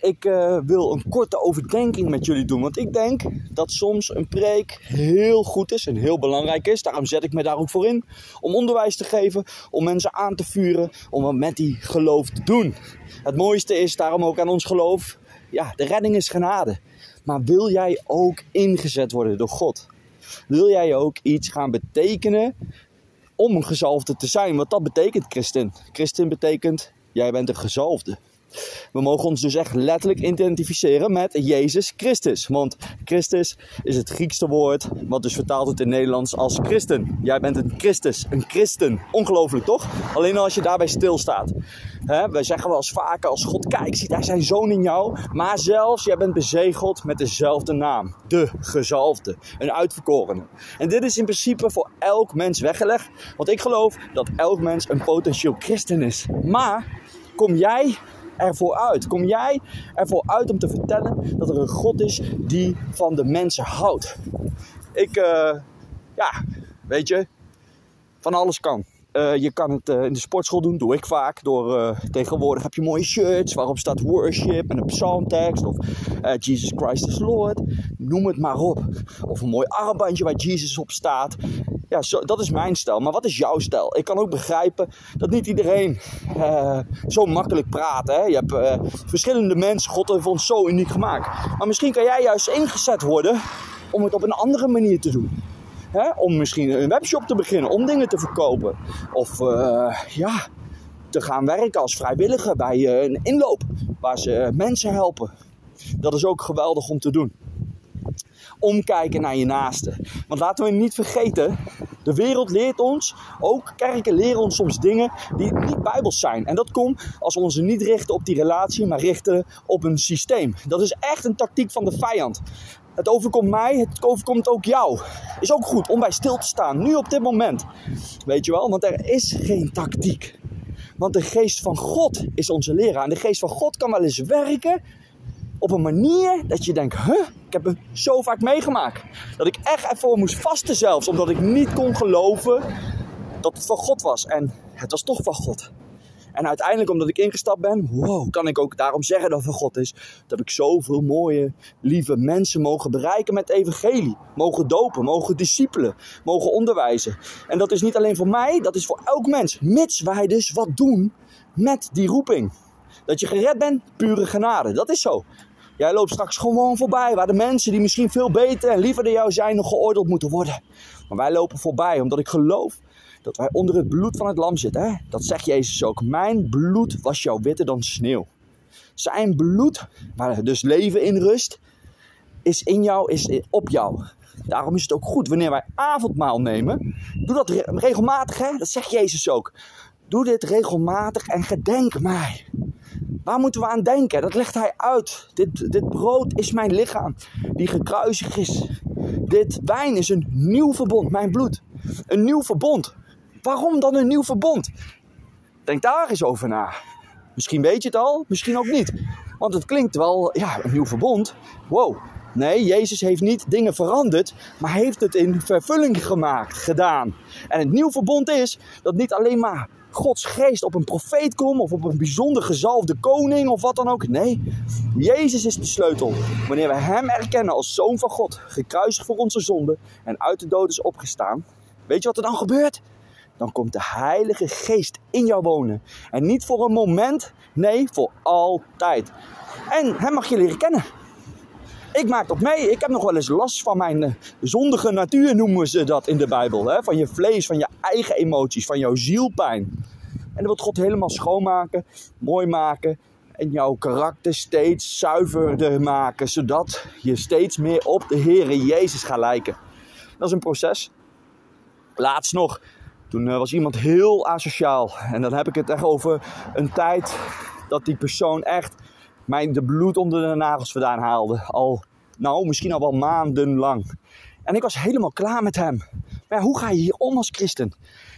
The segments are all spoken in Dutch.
Ik uh, wil een korte overdenking met jullie doen. Want ik denk dat soms een preek heel goed is en heel belangrijk is. Daarom zet ik me daar ook voor in. Om onderwijs te geven, om mensen aan te vuren, om wat met die geloof te doen. Het mooiste is daarom ook aan ons geloof. Ja, de redding is genade. Maar wil jij ook ingezet worden door God? Wil jij ook iets gaan betekenen om een gezalfde te zijn? Want dat betekent christen. Christen betekent jij bent een gezalfde. We mogen ons dus echt letterlijk identificeren met Jezus Christus. Want Christus is het Griekse woord, wat dus vertaald wordt in Nederlands als christen. Jij bent een Christus, een christen. Ongelooflijk toch? Alleen als je daarbij stilstaat. He, wij zeggen wel eens vaker als God kijkt, ziet hij zijn zoon in jou. Maar zelfs, jij bent bezegeld met dezelfde naam. De gezalfde. Een uitverkorene. En dit is in principe voor elk mens weggelegd. Want ik geloof dat elk mens een potentieel christen is. Maar kom jij ervoor uit? Kom jij ervoor uit om te vertellen dat er een God is die van de mensen houdt? Ik, uh, ja, weet je, van alles kan. Uh, je kan het uh, in de sportschool doen, doe ik vaak. Door, tegenwoordig heb je mooie shirts waarop staat worship en een psalmtekst. Of Jesus Christ is Lord. Noem het maar op. Of een mooi armbandje waar Jesus op staat. Ja, zo, dat is mijn stijl. Maar wat is jouw stijl? Ik kan ook begrijpen dat niet iedereen zo makkelijk praat. Hè? Je hebt verschillende mensen. God heeft ons zo uniek gemaakt. Maar misschien kan jij juist ingezet worden om het op een andere manier te doen. Hè? Om misschien een webshop te beginnen, om dingen te verkopen. Of uh, ja, te gaan werken als vrijwilliger bij een inloop waar ze mensen helpen. Dat is ook geweldig om te doen. Omkijken naar je naaste. Want laten we niet vergeten, de wereld leert ons, ook kerken leren ons soms dingen die niet bijbels zijn. En dat komt als we ons niet richten op die relatie, maar richten op een systeem. Dat is echt een tactiek van de vijand. Het overkomt mij, het overkomt ook jou. Is ook goed om bij stil te staan, nu op dit moment. Weet je wel, want er is geen tactiek. Want de geest van God is onze leraar. En de geest van God kan wel eens werken op een manier dat je denkt, huh, ik heb het zo vaak meegemaakt. Dat ik echt ervoor moest vasten zelfs, omdat ik niet kon geloven dat het van God was. En het was toch van God. En uiteindelijk, omdat ik ingestapt ben, wow, kan ik ook daarom zeggen dat het van God is. Dat ik zoveel mooie, lieve mensen mogen bereiken met evangelie. Mogen dopen, mogen discipelen, mogen onderwijzen. En dat is niet alleen voor mij, dat is voor elk mens. Mits wij dus wat doen met die roeping. Dat je gered bent, pure genade. Dat is zo. Jij loopt straks gewoon voorbij waar de mensen die misschien veel beter en liever dan jou zijn nog geoordeeld moeten worden. Maar wij lopen voorbij omdat ik geloof dat wij onder het bloed van het lam zitten. Hè? Dat zegt Jezus ook. Mijn bloed was jou witter dan sneeuw. Zijn bloed, waar dus leven in rust, is in jou, is op jou. Daarom is het ook goed wanneer wij avondmaal nemen. Doe dat regelmatig, hè? dat zegt Jezus ook. Doe dit regelmatig en gedenk mij. Waar moeten we aan denken? Dat legt hij uit. Dit, dit brood is mijn lichaam, die gekruisigd is. Dit wijn is een nieuw verbond, mijn bloed. Een nieuw verbond. Waarom dan een nieuw verbond? Denk daar eens over na. Misschien weet je het al, misschien ook niet. Want het klinkt wel, ja, een nieuw verbond. Wow. Nee, Jezus heeft niet dingen veranderd, maar heeft het in vervulling gemaakt, gedaan. En het nieuw verbond is dat niet alleen maar Gods geest op een profeet komt of op een bijzonder gezalfde koning of wat dan ook. Nee, Jezus is de sleutel. Wanneer we Hem erkennen als Zoon van God, gekruisigd voor onze zonde en uit de dood is opgestaan, weet je wat er dan gebeurt? dan komt de Heilige Geest in jou wonen. En niet voor een moment, nee, voor altijd. En Hem mag je leren kennen. Ik maak dat mee. Ik heb nog wel eens last van mijn uh, zondige natuur, noemen ze dat in de Bijbel. Hè? Van je vlees, van je eigen emoties, van jouw zielpijn. En dat wil God helemaal schoonmaken, mooi maken. En jouw karakter steeds zuiverder maken. Zodat je steeds meer op de Heere Jezus gaat lijken. Dat is een proces. Laatst nog toen uh, was iemand heel asociaal. En dan heb ik het echt over een tijd dat die persoon echt mij de bloed onder de nagels vandaan haalde. Al, nou, misschien al wel maandenlang. En ik was helemaal klaar met hem. Maar hoe ga je hier om als christen?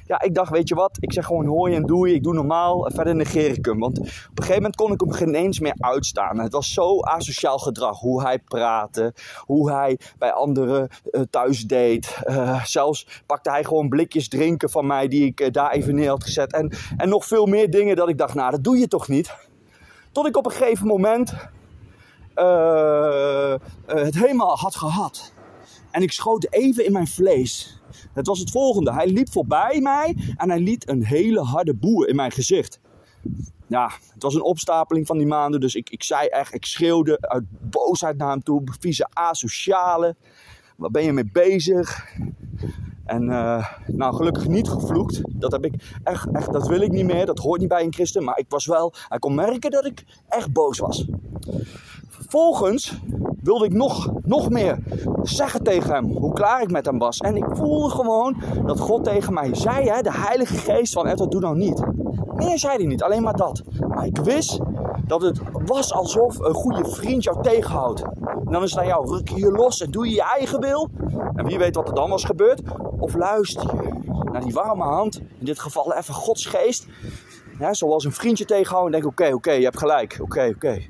Ja, ik dacht, weet je wat, ik zeg gewoon hoi en doei, ik doe normaal, en verder negeer ik hem. Want op een gegeven moment kon ik hem geen eens meer uitstaan. Het was zo asociaal gedrag, hoe hij praatte, hoe hij bij anderen uh, thuis deed. Uh, zelfs pakte hij gewoon blikjes drinken van mij die ik daar even neer had gezet. En, en nog veel meer dingen dat ik dacht, nou dat doe je toch niet? Tot ik op een gegeven moment het helemaal had gehad. En ik schoot even in mijn vlees. Het was het volgende. Hij liep voorbij mij en hij liet een hele harde boer in mijn gezicht. Ja, het was een opstapeling van die maanden. Dus ik, ik zei echt, ik schreeuwde uit boosheid naar hem toe. Vieze asociale. Waar ben je mee bezig? En uh, nou, gelukkig niet gevloekt. Dat heb ik echt, echt, dat wil ik niet meer. Dat hoort niet bij een christen. Maar ik was wel, hij kon merken dat ik echt boos was. Vervolgens wilde ik nog, nog meer zeggen tegen hem hoe klaar ik met hem was. En ik voelde gewoon dat God tegen mij zei, hè, de Heilige Geest van Edward, doe nou niet. Meer zei hij niet, alleen maar dat. Maar ik wist dat het was alsof een goede vriend jou tegenhoudt. En dan is het aan jou, ruk je los en doe je je eigen wil. En wie weet wat er dan was gebeurd. Of luister je naar die warme hand, in dit geval even Gods geest. Zoals een vriendje tegenhouden en denk oké, oké, je hebt gelijk, oké, oké.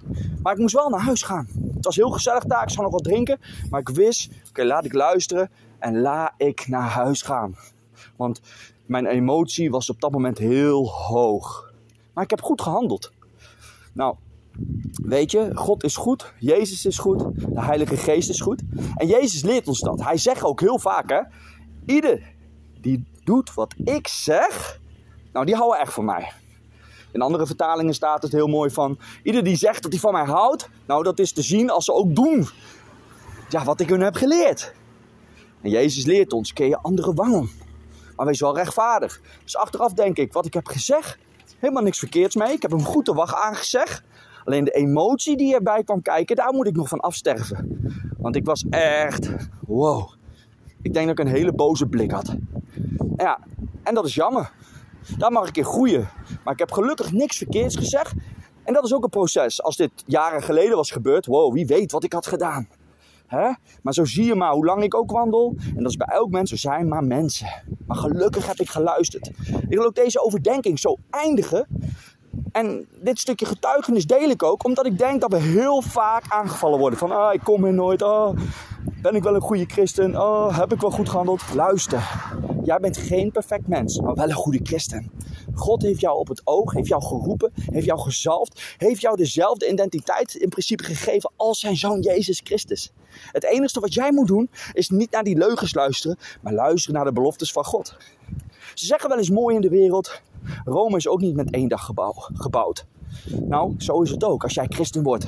Maar ik moest wel naar huis gaan. Het was heel gezellig daar, ik zou nog wat drinken. Maar ik wist, oké, laat ik luisteren en laat ik naar huis gaan. Want mijn emotie was op dat moment heel hoog. Maar ik heb goed gehandeld. Nou, weet je, God is goed, Jezus is goed, de Heilige Geest is goed. En Jezus leert ons dat. Hij zegt ook heel vaak, hè, ieder die doet wat ik zeg, nou die houden echt van mij. In andere vertalingen staat het heel mooi van: ieder die zegt dat hij van mij houdt, nou dat is te zien als ze ook doen. Ja, wat ik hun heb geleerd. En Jezus leert ons: keer je andere wangen. Maar wees wel rechtvaardig. Dus achteraf denk ik: wat ik heb gezegd, helemaal niks verkeerds mee. Ik heb hem goed de wacht aangezegd. Alleen de emotie die erbij kwam kijken, daar moet ik nog van afsterven. Want ik was echt, wow. Ik denk dat ik een hele boze blik had. Ja, en dat is jammer. Daar mag ik in groeien. Maar ik heb gelukkig niks verkeerds gezegd. En dat is ook een proces. Als dit jaren geleden was gebeurd, wow, wie weet wat ik had gedaan. Hè? Maar zo zie je maar hoe lang ik ook wandel. En dat is bij elk mens, we zijn maar mensen. Maar gelukkig heb ik geluisterd. Ik wil ook deze overdenking zo eindigen. En dit stukje getuigenis deel ik ook, omdat ik denk dat we heel vaak aangevallen worden. Van, ah, ik kom hier nooit. Oh, ben ik wel een goede christen? Oh, heb ik wel goed gehandeld? Luister, jij bent geen perfect mens, maar wel een goede christen. God heeft jou op het oog, heeft jou geroepen, heeft jou gezalfd, heeft jou dezelfde identiteit in principe gegeven als zijn zoon Jezus Christus. Het enige wat jij moet doen, is niet naar die leugens luisteren, maar luisteren naar de beloftes van God. Ze zeggen wel eens mooi in de wereld, Rome is ook niet met één dag gebouw, gebouwd. Nou, zo is het ook als jij christen wordt.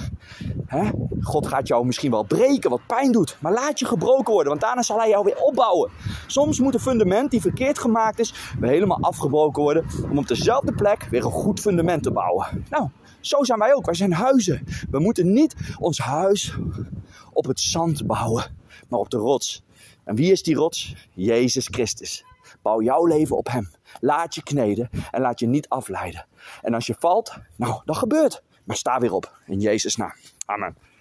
Hè? God gaat jou misschien wel breken, wat pijn doet. Maar laat je gebroken worden, want daarna zal hij jou weer opbouwen. Soms moet een fundament die verkeerd gemaakt is, weer helemaal afgebroken worden. Om op dezelfde plek weer een goed fundament te bouwen. Nou, zo zijn wij ook. Wij zijn huizen. We moeten niet ons huis op het zand bouwen, maar op de rots. En wie is die rots? Jezus Christus. Bouw jouw leven op Hem. Laat je kneden en laat je niet afleiden. En als je valt, nou, dat gebeurt. Maar sta weer op in Jezus' naam. Amen.